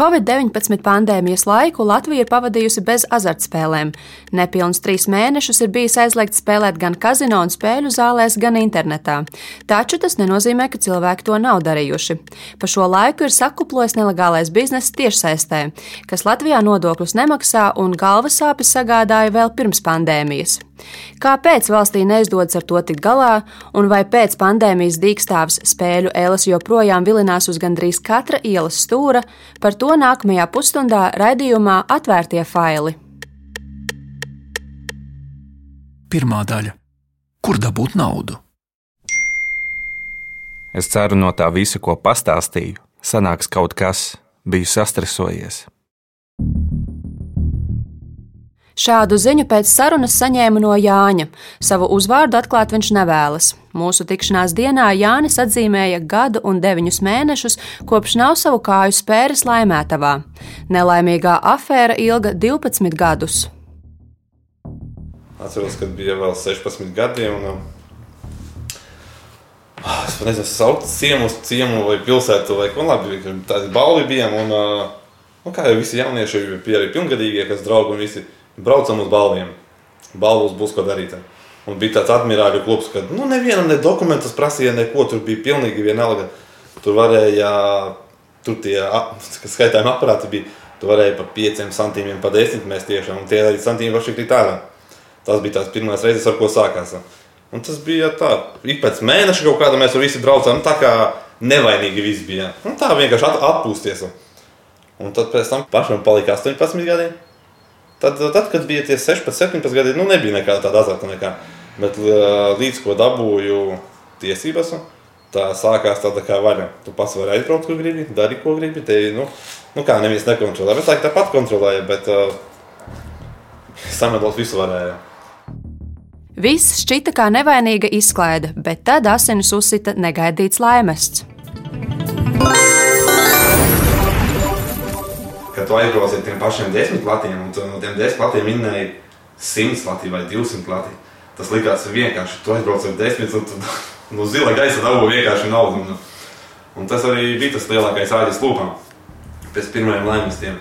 Covid-19 pandēmijas laiku Latvija ir pavadījusi bez azartspēlēm. Nepilnus trīs mēnešus ir bijis aizliegts spēlēt gan kazino un spēļu zālēs, gan internetā. Taču tas nenozīmē, ka cilvēki to nav darījuši. Pa šo laiku ir sakuplojis nelegālais bizness tiešsaistē, kas Latvijā nodokļus nemaksā un galvas sāpes sagādāja vēl pirms pandēmijas. Kāpēc valstī neizdodas ar to tikt galā, un vai pēc pandēmijas dīkstāves spēļu ēlas joprojām vilinās uz gandrīz katra ielas stūra, par to nākamajā pusstundā raidījumā Atvērtie faili. Pirmā daļa - kur dabūt naudu? Es ceru, no tā visa, ko pastāstīju, sanāks kaut kas, biju sastresojies. Šādu ziņu pēc sarunas saņēmu no Jāņa. Savu uzvārdu atklāt viņš nevēlas. Mūsu tikšanās dienā Jānis atzīmēja gadu un deviņus mēnešus, kopš nav savu kāju spēris laimētavā. Nelaimīgā afēra ilga 12 gadus. Atceros, kad bija vēl 16 gadiem. Un, uh, es nezinu, sauc ciemu uz ciemu vai pilsētu, vai ko labi, tādi balvi bijām. Un, uh, nu, kā jau visi jaunieši, bija arī pilngadīgie, kas draugi un visi braucam uz balviem. Balvos būs ko darīt. Un bija tāds admirāļu klubs, ka nu, nevienam ne dokumentus prasīja, neko tur bija pilnīgi vienalga. Tur varēja, tur tie skaitājumi aparāti bija, tur varēja pa 5 centīmiem, pa 10 mēs tiešām, un tie arī centīmi var šķiet ārā. Tas bija tās pirmās reizes, ar ko sākās. Un tas bija tā, ik pēc mēneša kaut kāda mēs visi braucām, nu, tā kā nevainīgi viss bija. Un tā vienkārši at, atpūsties. Un tad pēc tam pašam palika 18 gadiem. Tad, tad, kad bija tie 16, 17 gadi, nu, nebija nekāda tāda azarta. Nekā. Bet līdz ko dabūju tiesības, tā sākās tāda kā vaļa. Tu pats vari aizbraukt, kur gribi, dari, ko gribi. Te, nu, nu kā neviens nekontrolē. Es laikam tāpat kontrolēju, bet uh, samedot visu varēju. Viss šķita kā nevainīga izklaide, bet tad asinis uzsita negaidīts laimests. ka tu aizbrauc ar tiem pašiem desmit latiem, un tu no tiem desmit latiem minēji simts lati vai divsimt lati. Tas likās vienkārši, tu aizbrauc ar desmit, un tu no zila gaisa dabū vienkārši naudu. Un, un tas arī bija tas lielākais āģis lūpām pēc pirmajiem laimestiem.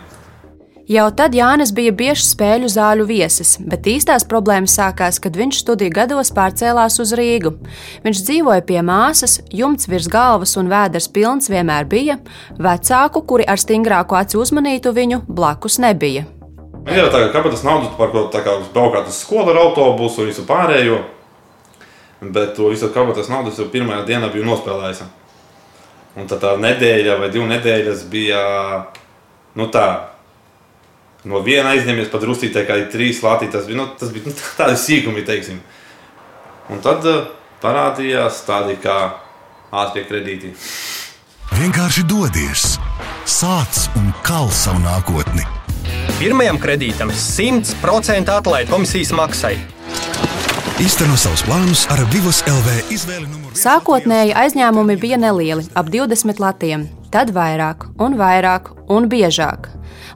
Jau tad Jānis bija bieži spēļu zāļu viesis, bet īstās problēmas sākās, kad viņš studiju gados pārcēlās uz Rīgu. Viņš dzīvoja pie māsas, jumts virs galvas un vēders pilns vienmēr bija, vecāku, kuri ar stingrāku aci uzmanītu viņu, blakus nebija. Man ir tā, ka kabatas naudu par ko tā kā braukāt uz skolu ar autobusu un visu pārējo, bet to visu kabatas naudu jau pirmajā dienā biju nospēlējis. Un tad tā nedēļa vai divu nedēļas bija, nu tā, no viena aizņemies pat drusītē, kā ir trīs lati. Tas bija, nu, tas bija nu, tādi sīkumi, teiksim. Un tad uh, parādījās tādi kā ātrie kredīti. Vienkārši dodies, sāc un kal savu nākotni. Pirmajam kredītam 100% atlaide komisijas maksai. Īsteno savus plānus ar Vivus LV izvēli numuru. Sākotnēji aizņēmumi bija nelieli, ap 20 latiem, tad vairāk un vairāk un biežāk.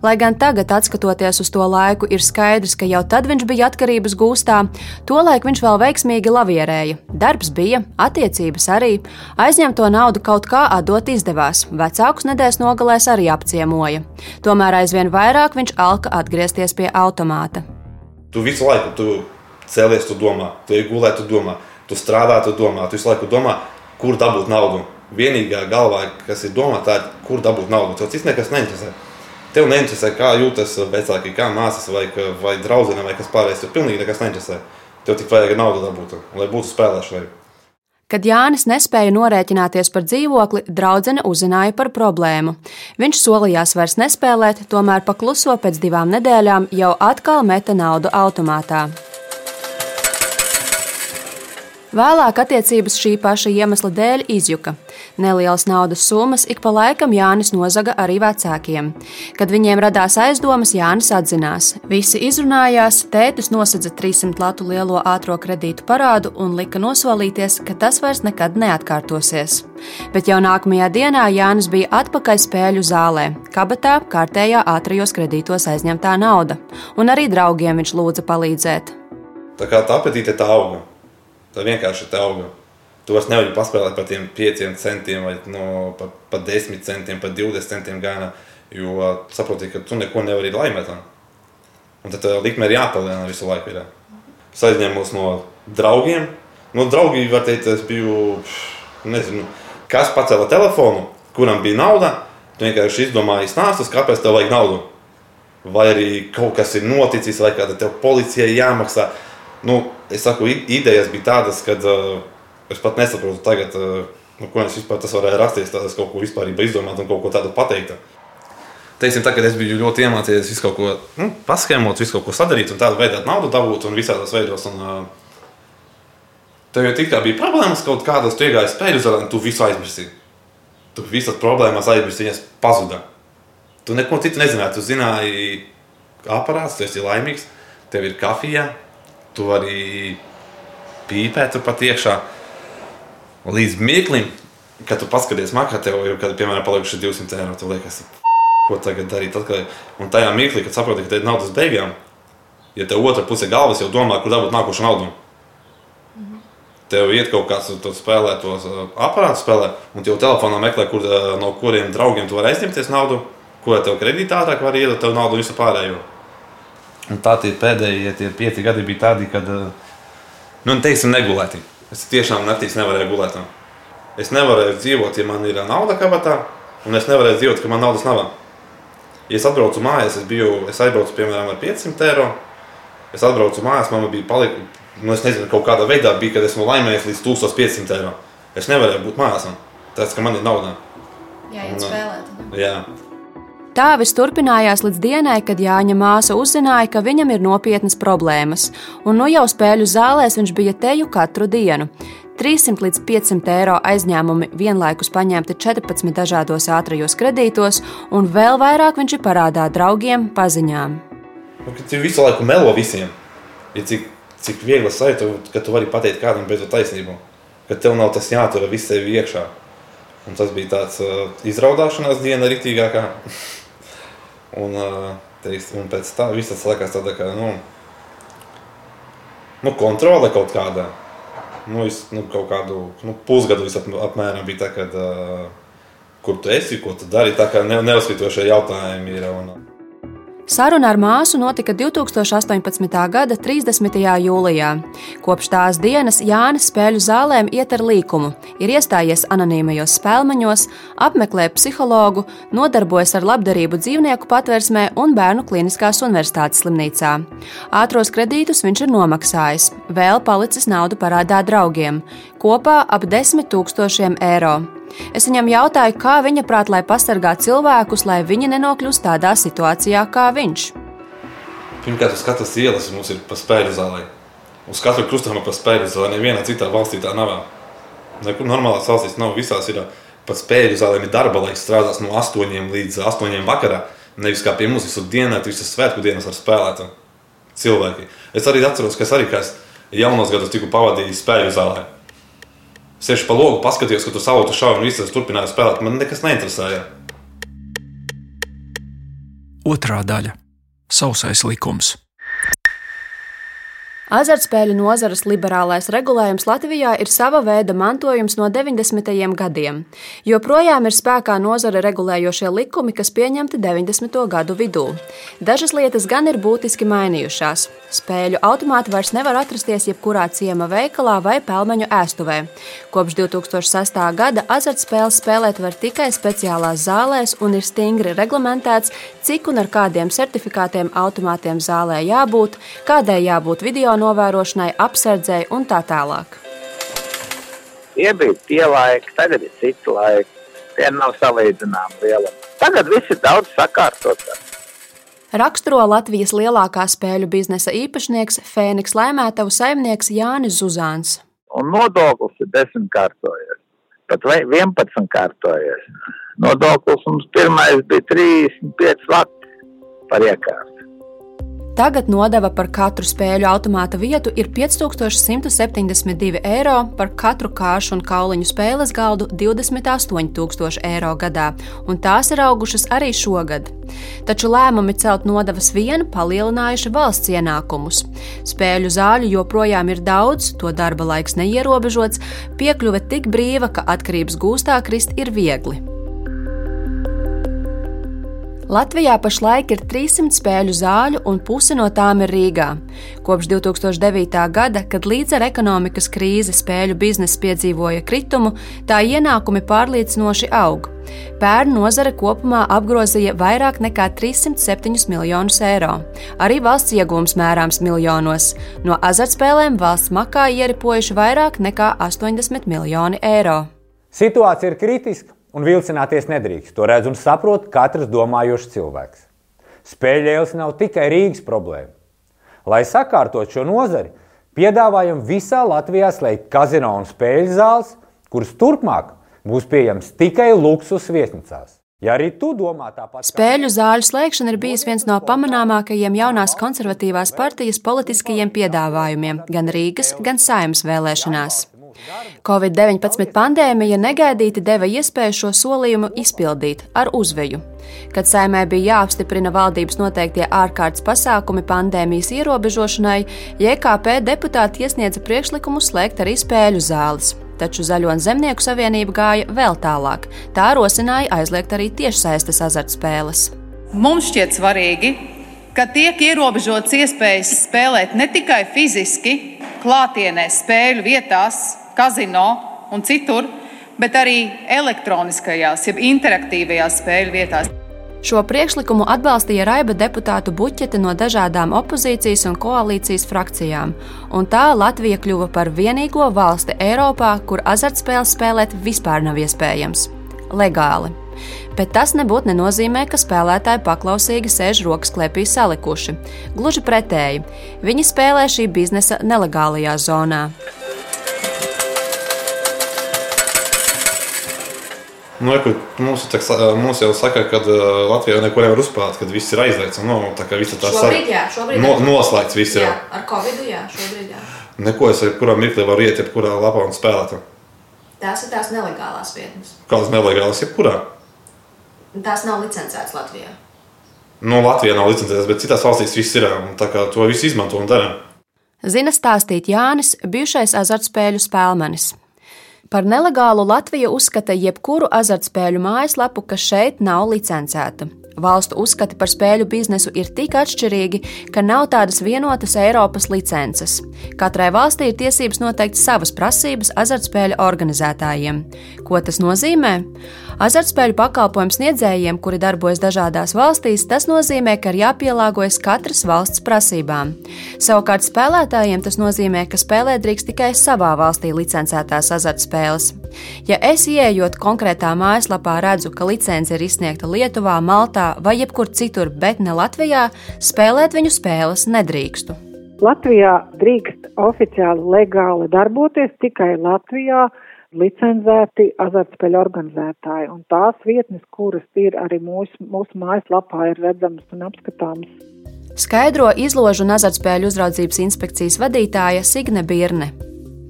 Lai gan tagad, skatoties uz to laiku, ir skaidrs, ka jau tad viņš bija atkarības gūstā, tolaik viņš vēl veiksmīgi lavierēja. Darbs bija, attiecības arī, aizņemto naudu kaut kā atdot izdevās, vecākus nedēļas nogalēs arī apciemoja. Tomēr aizvien vairāk viņš alka atgriezties pie automāta. Tu visu laiku tu cēlies, tu domā, tu iegulē, tu domā, tu strādā, tu domā, tu visu laiku domā, kur dabūt naudu. Vienīgā galvā, kas ir domāta, kur dabūt naudu. Tas cits nekas neinteresē. Tev neinteresē, kā jūtas vecāki, kā māsas vai, vai draudzene vai kas pārējais. Tev pilnīgi nekas neinteresē. Tev tik vajag naudu dabūt, lai būtu spēlēšanai. Kad Jānis nespēja norēķināties par dzīvokli, draudzene uzzināja par problēmu. Viņš solījās vairs nespēlēt, tomēr pakluso pēc divām nedēļām jau atkal meta naudu automātā. Vēlāk attiecības šī paša iemesla dēļ izjuka. Nelielas naudas summas ik pa laikam Jānis nozaga arī vecākiem. Kad viņiem radās aizdomas, Jānis atzinās. Visi izrunājās, tētis nosedza 300 latu lielo ātrā kredītu parādu un lika nosolīties, ka tas vairs nekad neatkārtosies. Bet jau nākamajā dienā Jānis bija atpakaļ spēļu zālē, kabatā kārtējā ātrajos kredītos aizņemtā nauda, un arī draugiem viņš lūdza palīdzēt. Tā kā tā apetīte tā auga. Tā vienkārši tā auga. Tu vairs nevari paspēlēt par tiem 5 centiem, vai no, par, par 10 centiem, par 20 centiem gāna. Jo saproti, ka tu neko nevari laimēt. Un tad tā likme ir jāpalielina visu laiku. Ir. Es aizņēmos no draugiem. No draugi, var teikt, es biju, nezinu, kas pacēla telefonu, kuram bija nauda. Tu vienkārši izdomāji stāstus, kāpēc tev vajag naudu. Vai arī kaut kas ir noticis, vai kāda tev policijai jāmaksā. Nu, es saku, idejas bija tādas, ka uh, es pat nesaprotu tagad, uh, nu, ko es vispār tas varēja rasties, tādas kaut ko vispār izdomāt un kaut ko tādu pateikt. Teiksim, tā, kad es biju ļoti iemācījies visu kaut ko nu, paskēmot, visu kaut ko sadarīt un tādu veidā naudu dabūt un visādos veidos. Un, uh, tev jau tik kā bija problēmas kaut kādas, tu iegāji spēļu un tu visu aizmirsīji tu visas problēmas aizmirsti, viņas pazuda. Tu neko citu nezināji. Tu zināji, aparāts, tu esi laimīgs, tev ir kafija, tu vari pīpēt pat iekšā. Līdz mirklim, kad tu paskaties makā, tev ir, kad, piemēram, palikuši 200 eiro, tu liekas, ko tagad darīt atkal. Un tajā mirklī, kad saproti, ka te ir naudas beigām, ja tev otra puse galvas jau domā, kur dabūt nākošo naudu tev iet kaut kāds spēlē tos aparātus, spēlē, un jau telefonā meklē, kur, no kuriem draugiem tu vari aizņemties naudu, ko tev kredītā ātrāk var iedot tev naudu visu pārējo. Un tā tie pēdējie tie pieci gadi bija tādi, kad, nu, teiksim, negulēti. Es tiešām naktīs nevarēju gulēt. Es nevarēju dzīvot, ja man ir nauda kabatā, un es nevarēju dzīvot, ka man naudas nav. Ja es atbraucu mājās, es, biju, es aizbraucu piemēram ar 500 eiro. Es atbraucu mājās, man bija palikusi nu, es nezinu, kaut kādā veidā bija, kad esmu laimējis līdz 1500 eiro. Es nevarēju būt mājās, tāpēc, ka man ir nauda. Jā, iet spēlēt. Jā. Tā viss turpinājās līdz dienai, kad Jāņa māsa uzzināja, ka viņam ir nopietnas problēmas, un nu jau spēļu zālēs viņš bija teju katru dienu. 300 līdz 500 eiro aizņēmumi vienlaikus paņemti 14 dažādos ātrajos kredītos, un vēl vairāk viņš ir parādā draugiem, paziņām. Nu, tu visu laiku melo visiem. Ja cik cik viegli sajūta, ka tu vari pateikt kādam beidzot taisnību, ka tev nav tas jātur viss sevi iekšā. Un tas bija tāds uh, izraudāšanās diena ritīgākā. un, teiks, un pēc tā viss tas liekas tāda kā, nu, nu kontrole kaut kādā. Nu, es, nu, kaut kādu nu, pusgadu ap, apmēram bija tā, kad, uh, kur tu esi, ko tu dari, tā kā ne, neuzskatošie jautājumi ir. Un, Saruna ar māsu notika 2018. gada 30. jūlijā. Kopš tās dienas Jānis spēļu zālēm iet ar līkumu, ir iestājies anonīmajos spēlmeņos, apmeklē psihologu, nodarbojas ar labdarību dzīvnieku patversmē un bērnu kliniskās universitātes slimnīcā. Ātros kredītus viņš ir nomaksājis, vēl palicis naudu parādā draugiem, kopā ap 10 tūkstošiem eiro. Es viņam jautāju, kā viņa prāt, lai pasargātu cilvēkus, lai viņi nenokļūst tādā situācijā kā viņš. Pirmkārt, uz katras ielas mums ir pa spēļu zālē. Uz katru krustumu pa spēļu zālē. Nevienā citā valstī tā nav. Nekur normālās valstīs nav. Visās ir pat spēļu zālēm ir darba laiks, strādās no 8 līdz 8 vakarā. Nevis kā pie mums visur dienā, visas svētku dienas var spēlēt cilvēki. Es arī atceros, ka es arī kā jaunos gados tiku pavadījis spēļu zālē sēž pa logu, paskatījos, ka tu savu šaubu un viss turpināja spēlēt. Man nekas neinteresēja. Otrā daļa - sausais likums. Azartspēļu nozares liberālais regulējums Latvijā ir sava veida mantojums no 90. gadiem. Joprojām ir spēkā nozare regulējošie likumi, kas pieņemti 90. gadu vidū. Dažas lietas gan ir būtiski mainījušās. Spēļu automāti vairs nevar atrasties jebkurā ciema veikalā vai pelmeņu ēstuvē. Kopš 2006. gada azartspēles spēlēt var tikai speciālās zālēs un ir stingri reglamentēts, cik un ar kādiem certifikātiem automātiem zālē jābūt, kādai jābūt video novērošanai, apsardzēji un tā tālāk. Tie bija tie laiki, tagad ir cits laiks. Tie nav salīdzināmi lieli. Tagad viss ir daudz sakārtotāks. Raksturo Latvijas lielākā spēļu biznesa īpašnieks Fēniks Laimētavu saimnieks Jānis Zuzāns. Un nodoklis ir desmit kārtojies, pat 11 kārtojies. Nodoklis mums pirmais bija 35 lati par iekārtu. Tagad nodeva par katru spēļu automāta vietu ir 5172 eiro, par katru kāršu un kauliņu spēles galdu 28,000 eiro gadā, un tās ir augušas arī šogad. Taču lēmumi celt nodevas vien palielinājuši valsts ienākumus. Spēļu zāļu joprojām ir daudz, to darba laiks neierobežots, piekļuve tik brīva, ka atkarības gūstā krist ir viegli. Latvijā pašlaik ir 300 spēļu zāļu, un puse no tām ir Rīgā. Kopš 2009. gada, kad līdz ar ekonomikas krīzi spēļu biznesa piedzīvoja kritumu, tā ienākumi pārliecinoši aug. Pērn nozare kopumā apgrozīja vairāk nekā 307 miljonus eiro. Arī valsts iegūms mērāms miljonos. No azartspēlēm valsts makā ieripojuši vairāk nekā 80 miljoni eiro. Situācija ir kritiska un vilcināties nedrīkst. To redz un saprot katrs domājošs cilvēks. Spēļļielas nav tikai Rīgas problēma. Lai sakārtot šo nozari, piedāvājam visā Latvijā slēgt kazino un spēļu zāles, kuras turpmāk būs pieejams tikai luksus viesnīcās. Ja arī tu domā tāpat, Spēļu zāļu slēgšana ir bijis viens no pamanāmākajiem jaunās konservatīvās partijas politiskajiem piedāvājumiem gan Rīgas, gan Saimnes vēlēšanās. Covid-19 pandēmija negaidīti deva iespēju šo solījumu izpildīt ar uzveju. Kad saimē bija jāapstiprina valdības noteiktie ārkārtas pasākumi pandēmijas ierobežošanai, JKP deputāti iesniedza priekšlikumu slēgt arī spēļu zāles. Taču Zaļo un Zemnieku savienība gāja vēl tālāk. Tā rosināja aizliegt arī tiešsaistes azartspēles. Mums šķiet svarīgi, ka tiek ierobežotas iespējas spēlēt ne tikai fiziski, klātienē, spēļu vietās, kazino un citur, bet arī elektroniskajās, jeb interaktīvajās spēļu vietās. Šo priekšlikumu atbalstīja raiba deputātu buķete no dažādām opozīcijas un koalīcijas frakcijām, un tā Latvija kļuva par vienīgo valsti Eiropā, kur azartspēles spēlēt vispār nav iespējams - legāli. Bet tas nebūtu nenozīmē, ka spēlētāji paklausīgi sēž rokas klēpī salikuši. Gluži pretēji, viņi spēlē šī biznesa nelegālajā zonā. Nu, ja, mums, tak, mums jau saka, ka uh, Latvijā neko nevar uzspēlēt, kad viss ir aizliegts. Nu, tā kā viss tā Šobrīd, jā, šobrīd no, ir. noslēgts. Viss Jā, jau. ar Covid, jā, šobrīd jā. Neko es jebkurā mirklī varu iet, jebkurā lapā un spēlēt. Tās ir tās nelegālās vietnes. Kādas nelegālas, jebkurā. Tās nav licencētas Latvijā. Nu, Latvijā nav licencētas, bet citās valstīs viss ir. un Tā kā to visu izmanto un dara. Zina stāstīt Jānis, bijušais azartspēļu spēlmanis. Par nelegālu Latvija uzskata jebkuru azartspēļu mājaslapu, kas šeit nav licencēta. Valstu uzskati par spēļu biznesu ir tik atšķirīgi, ka nav tādas vienotas Eiropas licences. Katrai valstī ir tiesības noteikt savas prasības azartspēļu organizētājiem. Ko tas nozīmē? Azartspēļu pakalpojumu sniedzējiem, kuri darbojas dažādās valstīs, tas nozīmē, ka ir jāpielāgojas katras valsts prasībām. Savukārt spēlētājiem tas nozīmē, ka spēlēt drīkst tikai savā valstī licencētās azartspēles. Ja es ieejot konkrētā mājaslapā redzu, ka licence ir izsniegta Lietuvā, Maltā vai jebkur citur, bet ne Latvijā, spēlēt viņu spēles nedrīkstu. Latvijā drīkst oficiāli legāli darboties tikai Latvijā licenzēti azartspēļu organizētāji. Un tās vietnes, kuras ir arī mūsu, mūsu mājaslapā, ir redzamas un apskatāmas. Skaidro izložu un azartspēļu uzraudzības inspekcijas vadītāja Signe Birne.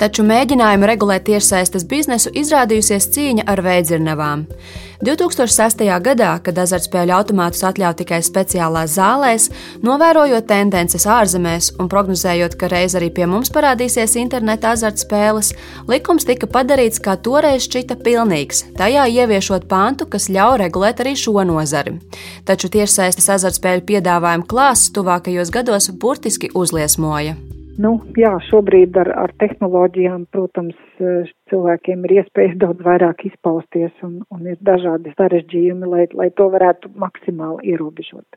Taču mēģinājumu regulēt tiešsaistes biznesu izrādījusies cīņa ar veidzirnavām. 2006. gadā, kad azartspēļu automātus atļauj tikai speciālās zālēs, novērojot tendences ārzemēs un prognozējot, ka reiz arī pie mums parādīsies interneta azartspēles, likums tika padarīts, kā toreiz šķita pilnīgs, tajā ieviešot pantu, kas ļauj regulēt arī šo nozari. Taču tiešsaistes azartspēļu piedāvājuma klāsts tuvākajos gados burtiski uzliesmoja. Nu, jā, šobrīd ar, ar tehnoloģijām, protams, cilvēkiem ir iespējas daudz vairāk izpausties un, un ir dažādi sarežģījumi, lai, lai to varētu maksimāli ierobežot.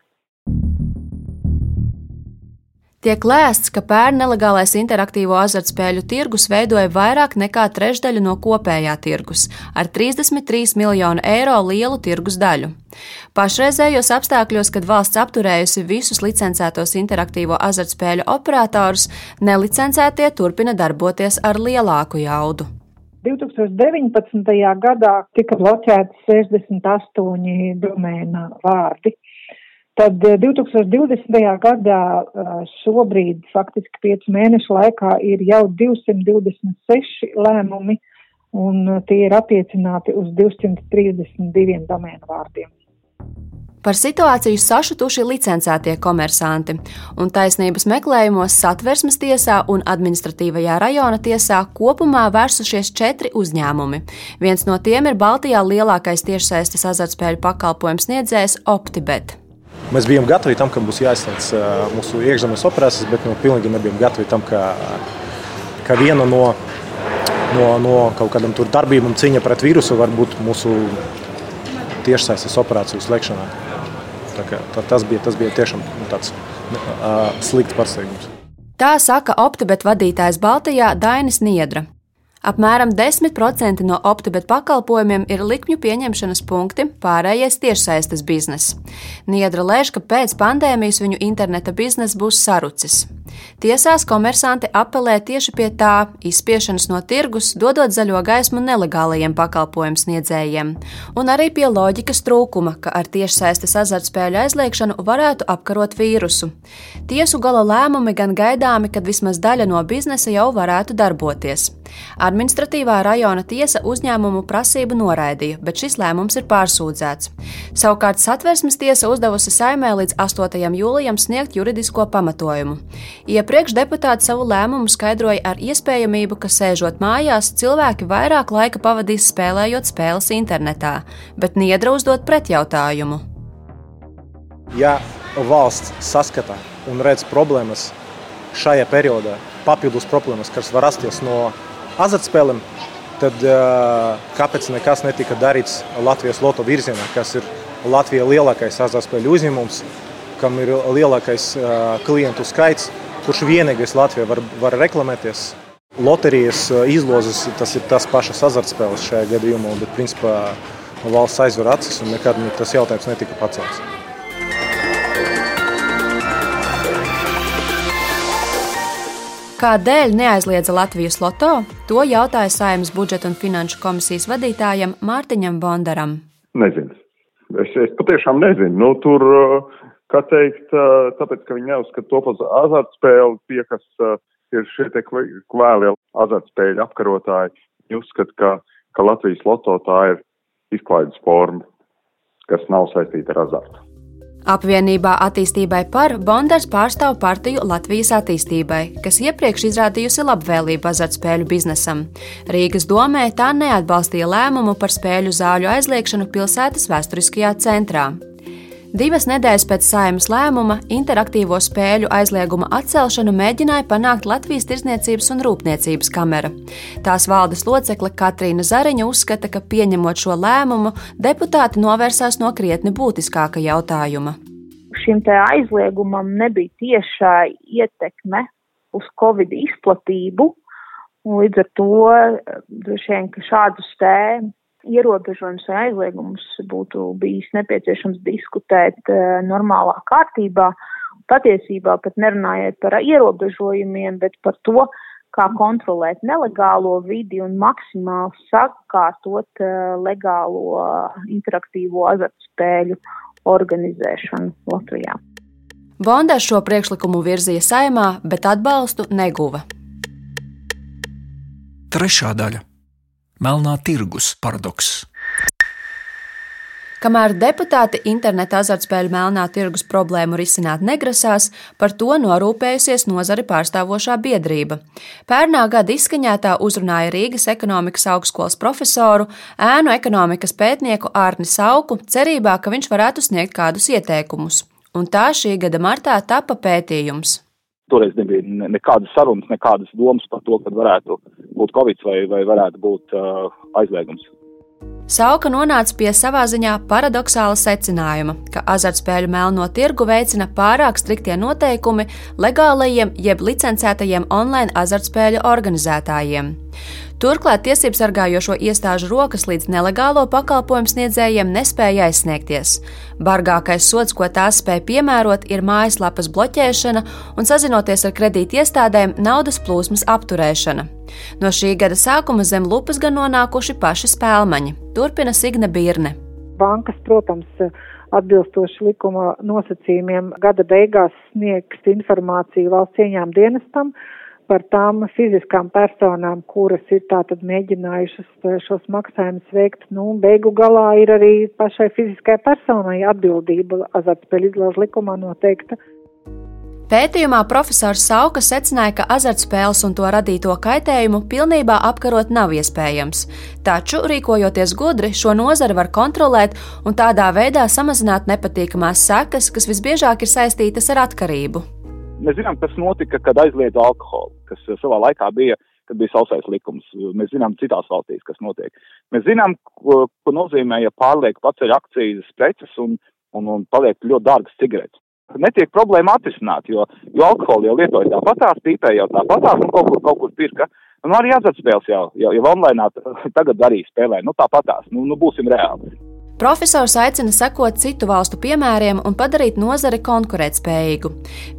Tiek lēsts, ka pērn nelegālais interaktīvo azartspēļu tirgus veidoja vairāk nekā trešdaļu no kopējā tirgus, ar 33 miljonu eiro lielu tirgus daļu. Pašreizējos apstākļos, kad valsts apturējusi visus licencētos interaktīvo azartspēļu operatorus, nelicencētie turpina darboties ar lielāku jaudu. 2019. gadā tika bloķēti 68 domēna vārdi. Tad 2020. gadā šobrīd, faktiski 5 mēnešu laikā, ir jau 226 lēmumi, un tie ir attiecināti uz 232 domēnu vārdiem. Par situāciju sašutuši licencētie komersanti, un taisnības meklējumos satversmes tiesā un administratīvajā rajona tiesā kopumā vērsušies četri uzņēmumi. Viens no tiem ir Baltijā lielākais tiešsaistes azartspēļu pakalpojums sniedzējs OptiBet. Mēs bijām gatavi tam, ka būs jāizslēdz mūsu iekšzemes operācijas, bet nu, pilnīgi nebijām gatavi tam, ka, ka viena no, no, no kaut kādām darbībām cīņa pret vīrusu var būt mūsu tiešsaistes operāciju slēgšanā. Kā, tā, tas, bija, tas bija tiešām nu, tāds uh, slikts pārsteigums. Tā saka optibet vadītājs Baltijā Dainis Niedra. Apmēram 10% no optibet pakalpojumiem ir likmju pieņemšanas punkti, pārējais tiešsaistes bizness. Niedra lēš, ka pēc pandēmijas viņu interneta bizness būs sarucis. Tiesās komersanti apelē tieši pie tā izspiešanas no tirgus, dodot zaļo gaismu nelegālajiem pakalpojumu sniedzējiem, un arī pie loģikas trūkuma, ka ar tiešsaistes azartspēļu aizliekšanu varētu apkarot vīrusu. Tiesu gala lēmumi gan gaidāmi, kad vismaz daļa no biznesa jau varētu darboties. Administratīvā rajona tiesa uzņēmumu prasību noraidīja, bet šis lēmums ir pārsūdzēts. Savukārt satversmes tiesa uzdevusi saimē līdz 8. jūlijam sniegt juridisko pamatojumu. Iepriekš deputāti savu lēmumu skaidroja ar iespējamību, ka sēžot mājās, cilvēki vairāk laika pavadīs spēlējot spēles internetā, bet Niedra uzdot pretjautājumu. Ja valsts saskata un redz problēmas šajā periodā, papildus problēmas, kas var rasties no azartspēlēm, tad kāpēc nekas netika darīts Latvijas loto virzienā, kas ir Latvijas lielākais azartspēļu uzņēmums, kam ir lielākais klientu skaits, kurš vienīgais Latvijā var, var reklamēties. Loterijas izlozes tas ir tas pašas azartspēles šajā gadījumā, bet principā valsts aizver acis un nekad tas jautājums netika pacelts. Kādēļ neaizliedza Latvijas loto? To jautāja Saimnes budžeta un finanšu komisijas vadītājam Mārtiņam Bondaram. Nezinu. Es, es patiešām nezinu. Nu, tur, kā teikt, tāpēc, ka viņi neuzskata to par azartspēli, tie, kas ir šie kvēlie azartspēļu apkarotāji, uzskata, ka, ka Latvijas loto tā ir izklaides forma, kas nav saistīta ar azartu. Apvienībā attīstībai par Bondars pārstāv partiju Latvijas attīstībai, kas iepriekš izrādījusi labvēlību azartspēļu biznesam. Rīgas domē tā neatbalstīja lēmumu par spēļu zāļu aizliekšanu pilsētas vēsturiskajā centrā. Divas nedēļas pēc saimas lēmuma interaktīvo spēļu aizlieguma atcelšanu mēģināja panākt Latvijas Tirzniecības un Rūpniecības kamera. Tās valdes locekle Katrīna Zariņa uzskata, ka pieņemot šo lēmumu, deputāti novērsās no krietni būtiskāka jautājuma. Šim aizliegumam nebija tiešā ietekme uz Covid izplatību. Līdz ar to droši vien, šādus te ierobežojums vai aizliegums būtu bijis nepieciešams diskutēt uh, normālā kārtībā. Patiesībā pat nerunājot par ierobežojumiem, bet par to, kā kontrolēt nelegālo vidi un maksimāli sakārtot uh, legālo interaktīvo azartspēļu organizēšanu Latvijā. Bonda šo priekšlikumu virzīja saimā, bet atbalstu neguva. Trešā daļa Melnā tirgus paradoks. Kamēr deputāti interneta azartspēļu melnā tirgus problēmu risināt negrasās, par to norūpējusies nozari pārstāvošā biedrība. Pērnā gada izskaņētā uzrunāja Rīgas ekonomikas augstskolas profesoru, ēnu ekonomikas pētnieku Ārni Sauku, cerībā, ka viņš varētu sniegt kādus ieteikumus. Un tā šī gada martā tapa pētījums. Toreiz nebija nekādas sarunas, nekādas domas par to, ka varētu būt Covid vai, vai varētu būt uh, aizliegums. Sauka nonāca pie savā ziņā paradoxāla secinājuma, ka azartspēļu melno tirgu veicina pārāk striktie noteikumi legālajiem jeb licencētajiem online azartspēļu organizētājiem. Turklāt tiesību sargājošo iestāžu rokas līdz nelegālo pakalpojumu sniedzējiem nespēja aizsniegties. Bargākais sods, ko tās spēja piemērot, ir mājaslapas bloķēšana un, sazinoties ar kredīti iestādēm, naudas plūsmas apturēšana. No šī gada sākuma zem lupas gan nonākuši paši spēlmaņi. Turpina Signe Birne. Bankas, protams, atbilstoši likuma nosacījumiem, gada beigās sniegs informāciju valsts ieņēmuma dienestam par tām fiziskām personām, kuras ir tātad mēģinājušas šos maksājumus veikt. Nu, beigu galā ir arī pašai fiziskai personai atbildība azartspēļu izlaužu likumā noteikta. Pētījumā profesors Sauka secināja, ka azartspēles un to radīto kaitējumu pilnībā apkarot nav iespējams. Taču, rīkojoties gudri, šo nozari var kontrolēt un tādā veidā samazināt nepatīkamās sekas, kas visbiežāk ir saistītas ar atkarību. Mēs zinām, kas notika, kad aizliedza alkoholu, kas uh, savā laikā bija, kad bija sausais likums. Mēs zinām citās valstīs, kas notiek. Mēs zinām, ko, ko nozīmē, ja pārlieku paceļ akcijas preces un, un, un paliek ļoti dārgas cigaretes. Netiek problēma atrisināt, jo, jo alkoholu jau lietoja tāpatās, pīpē jau tāpatās un kaut kur, kaut kur pirka. Un arī azartspēles jau, jau, jau online tagad arī spēlē, nu tāpatās, nu, nu būsim reāli. Profesors aicina sekot citu valstu piemēriem un padarīt nozari konkurētspējīgu.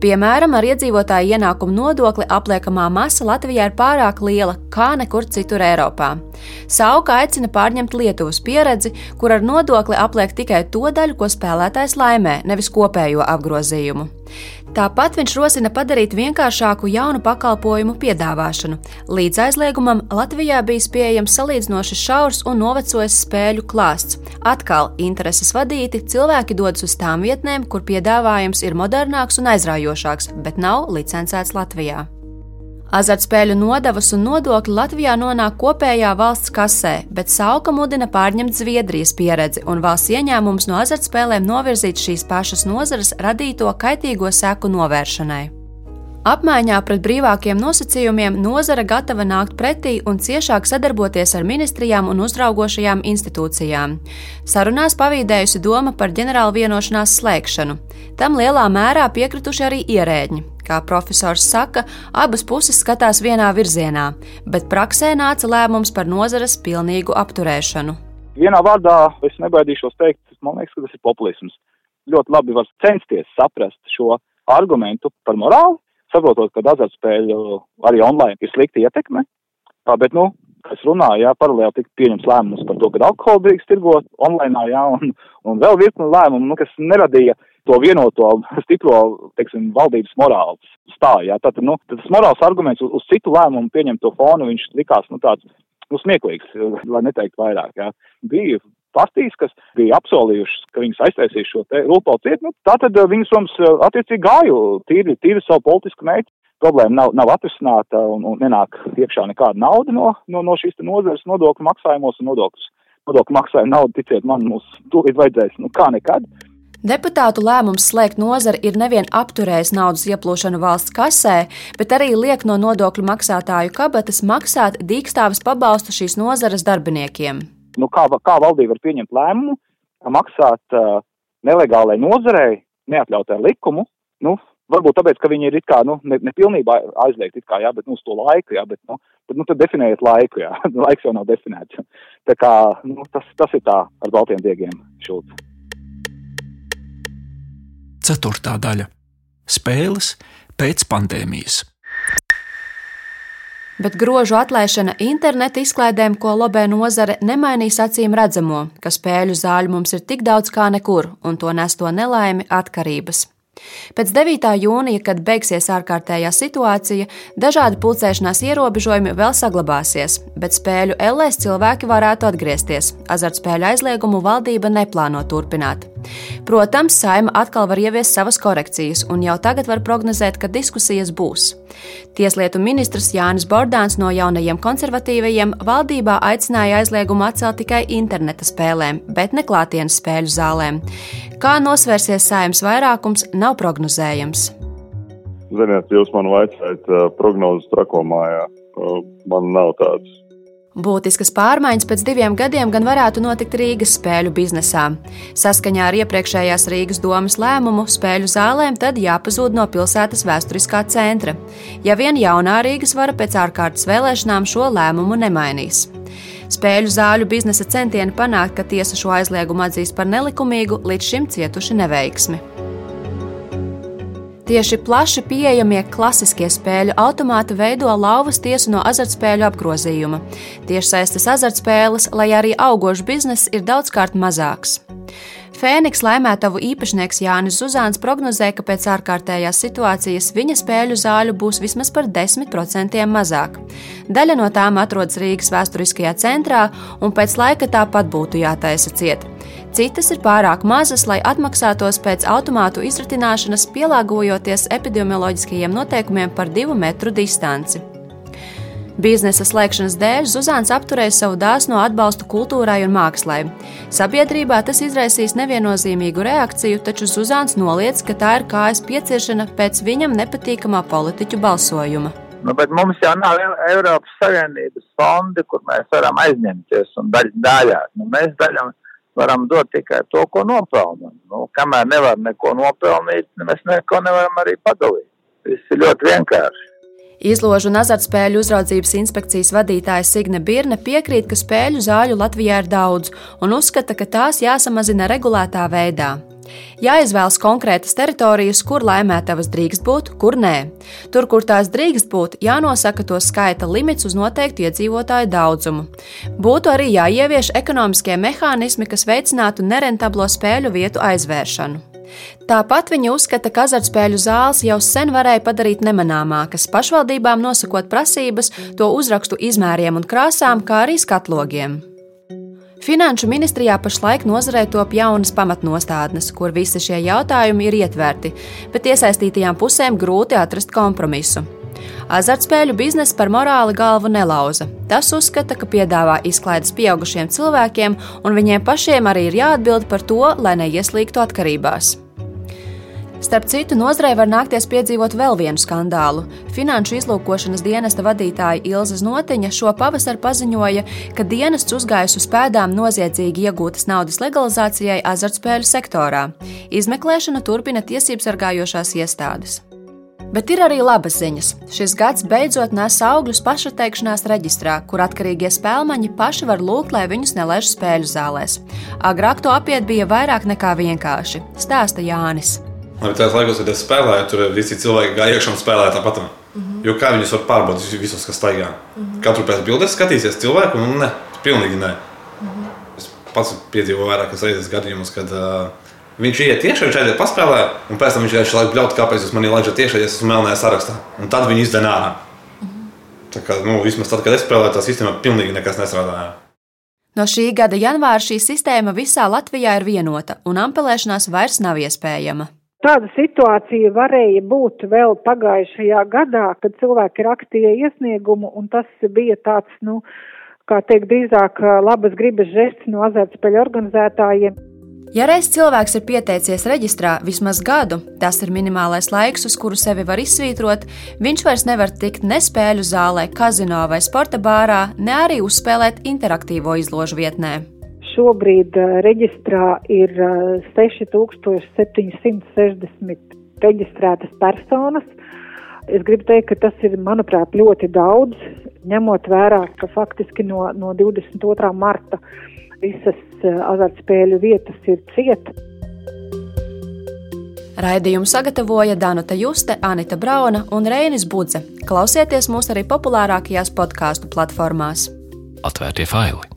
Piemēram, ar iedzīvotāju ienākumu nodokli apliekamā masa Latvijā ir pārāk liela kā nekur citur Eiropā. Sauka aicina pārņemt Lietuvas pieredzi, kur ar nodokli apliek tikai to daļu, ko spēlētājs laimē, nevis kopējo apgrozījumu. Tāpat viņš rosina padarīt vienkāršāku jaunu pakalpojumu piedāvāšanu. Līdz aizliegumam Latvijā bijis pieejams salīdzinoši šaurs un novecojis spēļu klāsts. Atkal intereses vadīti, cilvēki dodas uz tām vietnēm, kur piedāvājums ir modernāks un aizraujošāks, bet nav licencēts Latvijā. Azartspēļu nodevas un nodokļi Latvijā nonāk kopējā valsts kasē, bet Sauka mudina pārņemt Zviedrijas pieredzi un valsts ieņēmumus no azartspēlēm novirzīt šīs pašas nozares radīto kaitīgo seku novēršanai. Apmaiņā pret brīvākiem nosacījumiem nozara gatava nākt pretī un ciešāk sadarboties ar ministrijām un uzraugošajām institūcijām. Sarunās pavīdējusi doma par ģenerālu vienošanās slēgšanu. Tam lielā mērā piekrituši arī ierēģi. Kā profesors saka, abas puses skatās vienā virzienā, bet praksē nāca lēmums par nozares pilnīgu apturēšanu. Vienā vārdā es nebaidīšos teikt, man liekas, ka tas ir populisms. Ļoti labi var censties saprast šo argumentu par morāli, saprotot, ka azartspēļu arī online ir slikta ietekme. Bet, nu, kas runāja, jā, paralēli tika pieņems lēmums par to, ka alkoholu drīkst tirgot online, jā, un, un vēl virkni lēmumu, nu, kas neradīja to vienoto stipro, teiksim, valdības morāls stāja. Tātad, nu, tas morāls arguments uz, uz citu lēmumu pieņemto fonu, viņš likās, nu, tāds, nu, smieklīgs, lai neteikt vairāk, jā. Bija partijas, kas bija apsolījušas, ka viņas aiztaisīs šo te rūpau cietu, nu, tātad eh, viņas mums eh, attiecīgi gāju tīri, tīri savu politisku mērķi. Problēma nav, nav atrisināta un, un nenāk iekšā nekāda nauda no, no, no šīs nozares nodokļu maksājumos un nodokļus. Nodokļu maksājumu naudu, ticiet man, mums tūlīt vajadzēs, nu kā nekad. Deputātu lēmums slēgt nozari ir nevien apturējis naudas ieplūšanu valsts kasē, bet arī liek no nodokļu maksātāju kabatas maksāt dīkstāves pabalstu šīs nozares darbiniekiem. Nu, kā, kā valdība var pieņemt lēmumu maksāt uh, nelegālai nozarei, neatļautai likumu? Nu, varbūt tāpēc, ka viņi ir it kā, nu, ne, ne pilnībā aizliegti, kā, jā, bet, nu, uz to laiku, jā, bet, nu, tad, nu, tad definējiet laiku, jā, laiks jau nav definēts. Tā kā, nu, tas, tas ir tā ar baltiem diegiem šūts. Ceturtā daļa - spēles pēc pandēmijas. Bet grožu atlaišana interneta izklaidēm, ko lobē nozare, nemainīs acīm redzamo, ka spēļu zāļu mums ir tik daudz kā nekur, un to nes to nelaimi atkarības. Pēc 9. jūnija, kad beigsies ārkārtējā situācija, dažādi pulcēšanās ierobežojumi vēl saglabāsies, bet spēļu ellēs cilvēki varētu atgriezties. Azartspēļu aizliegumu valdība neplāno turpināt. Protams, saima atkal var ieviest savas korekcijas, un jau tagad var prognozēt, ka diskusijas būs. Tieslietu ministrs Jānis Bordāns no jaunajiem konservatīvajiem valdībā aicināja aizliegumu atcelt tikai interneta spēlēm, bet ne klātienes spēļu zālēm. Kā nosvērsies saimnes vairākums, nav prognozējams. Ziniet, jūs man vaicājat uh, prognozes trakomājā. Uh, man nav tādas. Būtiskas pārmaiņas pēc diviem gadiem gan varētu notikt Rīgas spēļu biznesā. Saskaņā ar iepriekšējās Rīgas domas lēmumu spēļu zālēm tad jāpazūd no pilsētas vēsturiskā centra. Ja vien jaunā Rīgas vara pēc ārkārtas vēlēšanām šo lēmumu nemainīs. Spēļu zāļu biznesa centieni panākt, ka tiesa šo aizliegumu atzīs par nelikumīgu, līdz šim cietuši neveiksmi. Tieši plaši pieejamie klasiskie spēļu automāti veido lauvas tiesu no azartspēļu apgrozījuma. Tiešsaistes azartspēles, lai arī augošs bizness, ir daudzkārt mazāks. Fēniks laimētavu īpašnieks Jānis Zuzāns prognozē, ka pēc ārkārtējās situācijas viņa spēļu zāļu būs vismaz par 10% mazāk. Daļa no tām atrodas Rīgas vēsturiskajā centrā, un pēc laika tāpat būtu jātaisa ciet. Citas ir pārāk mazas, lai atmaksātos pēc automātu izratināšanas, pielāgojoties epidemioloģiskajiem noteikumiem par divu metru distanci. Biznesa slēgšanas dēļ Zuzāns apturēja savu dāsno atbalstu kultūrai un mākslai. Sabiedrībā tas izraisīs neviennozīmīgu reakciju, taču Zuzāns noliedz, ka tā ir kājas pieciešana pēc viņam nepatīkamā politiķu balsojuma. Nu, bet mums jau nav Eiropas Savienības fondi, kur mēs varam aizņemties un daļ, daļāt. Nu, mēs daļam varam dot tikai to, ko nopelnām. Nu, kamēr nevar neko nopelnīt, mēs neko nevaram arī padalīt. Viss ir ļoti vienkārši. Izložu un azartspēļu uzraudzības inspekcijas vadītāja Signe Birne piekrīt, ka spēļu zāļu Latvijā ir daudz un uzskata, ka tās jāsamazina regulētā veidā. Jāizvēlas konkrētas teritorijas, kur laimētavas drīkst būt, kur nē. Tur, kur tās drīkst būt, jānosaka to skaita limits uz noteiktu iedzīvotāju daudzumu. Būtu arī jāievieš ekonomiskie mehānismi, kas veicinātu nerentablo spēļu vietu aizvēršanu. Tāpat viņa uzskata, ka azartspēļu zāles jau sen varēja padarīt nemanāmākas, pašvaldībām nosakot prasības to uzrakstu izmēriem un krāsām, kā arī skatlogiem. Finanšu ministrijā pašlaik nozarē top jaunas pamatnostādnes, kur visi šie jautājumi ir ietverti, bet iesaistītajām pusēm grūti atrast kompromisu. Azartspēļu biznesa par morāli galvu nelauza. Tas uzskata, ka piedāvā izklaides pieaugušiem cilvēkiem, un viņiem pašiem arī ir jāatbild par to, lai neieslīgtu atkarībās. Starp citu, nozarei var nākties piedzīvot vēl vienu skandālu. Finanšu izlūkošanas dienesta vadītāja Ilza Znotiņa šo pavasaru paziņoja, ka dienests uzgājis uz pēdām noziedzīgi iegūtas naudas legalizācijai azartspēļu sektorā. Izmeklēšanu turpina tiesības sargājošās iestādes. Bet ir arī labas ziņas. Šis gads beidzot nes augļus pašateikšanās reģistrā, kur atkarīgie spēlmaņi paši var lūgt, lai viņus nelaiž spēļu zālēs. Agrāk to apiet bija vairāk nekā vienkārši, stāsta Jānis. Lai tajos laikos, kad es spēlēju, tur visi cilvēki gāja iekšā un spēlēja tāpat. Mm -hmm. Jo kā viņus var pārbaudīt visus, kas staigā? Mm -hmm. Katru pēc bildes skatīsies cilvēku, un ne, pilnīgi nē. Mm -hmm. Es pats piedzīvoju vairākas reizes gadījumus, kad uh, Viņš iet iekšā, viņš aiziet paspēlē, un pēc tam viņš vienkārši laik bļaut, kāpēc jūs manī laižat iekšā, ja esmu melnējā sarakstā. Un tad viņi izdzen ārā. Mhm. Tā kā, nu, vismaz tad, kad es spēlēju, tā sistēma pilnīgi nekas nestrādāja. No šī gada janvāra šī sistēma visā Latvijā ir vienota, un ampelēšanās vairs nav iespējama. Tāda situācija varēja būt vēl pagājušajā gadā, kad cilvēki rakstīja iesniegumu, un tas bija tāds, nu, kā teikt, drīzāk labas gribas žests no azartspēļu organizētājiem. Ja reiz cilvēks ir pieteicies reģistrā vismaz gadu, tas ir minimālais laiks, uz kuru sevi var izsvītrot, viņš vairs nevar tikt ne spēļu zālē, kazino vai sporta bārā, ne arī uzspēlēt interaktīvo izložu vietnē. Šobrīd uh, reģistrā ir uh, 6760 reģistrētas personas. Es gribu teikt, ka tas ir, manuprāt, ļoti daudz, ņemot vērā, ka faktiski no, no 22. marta visas eh, azartspēļu vietas ir cietas. Raidījumu sagatavoja Danuta Juste, Anita Brauna un Reinis Budze. Klausieties mūs arī populārākajās podkāstu platformās. Atvērtie faili!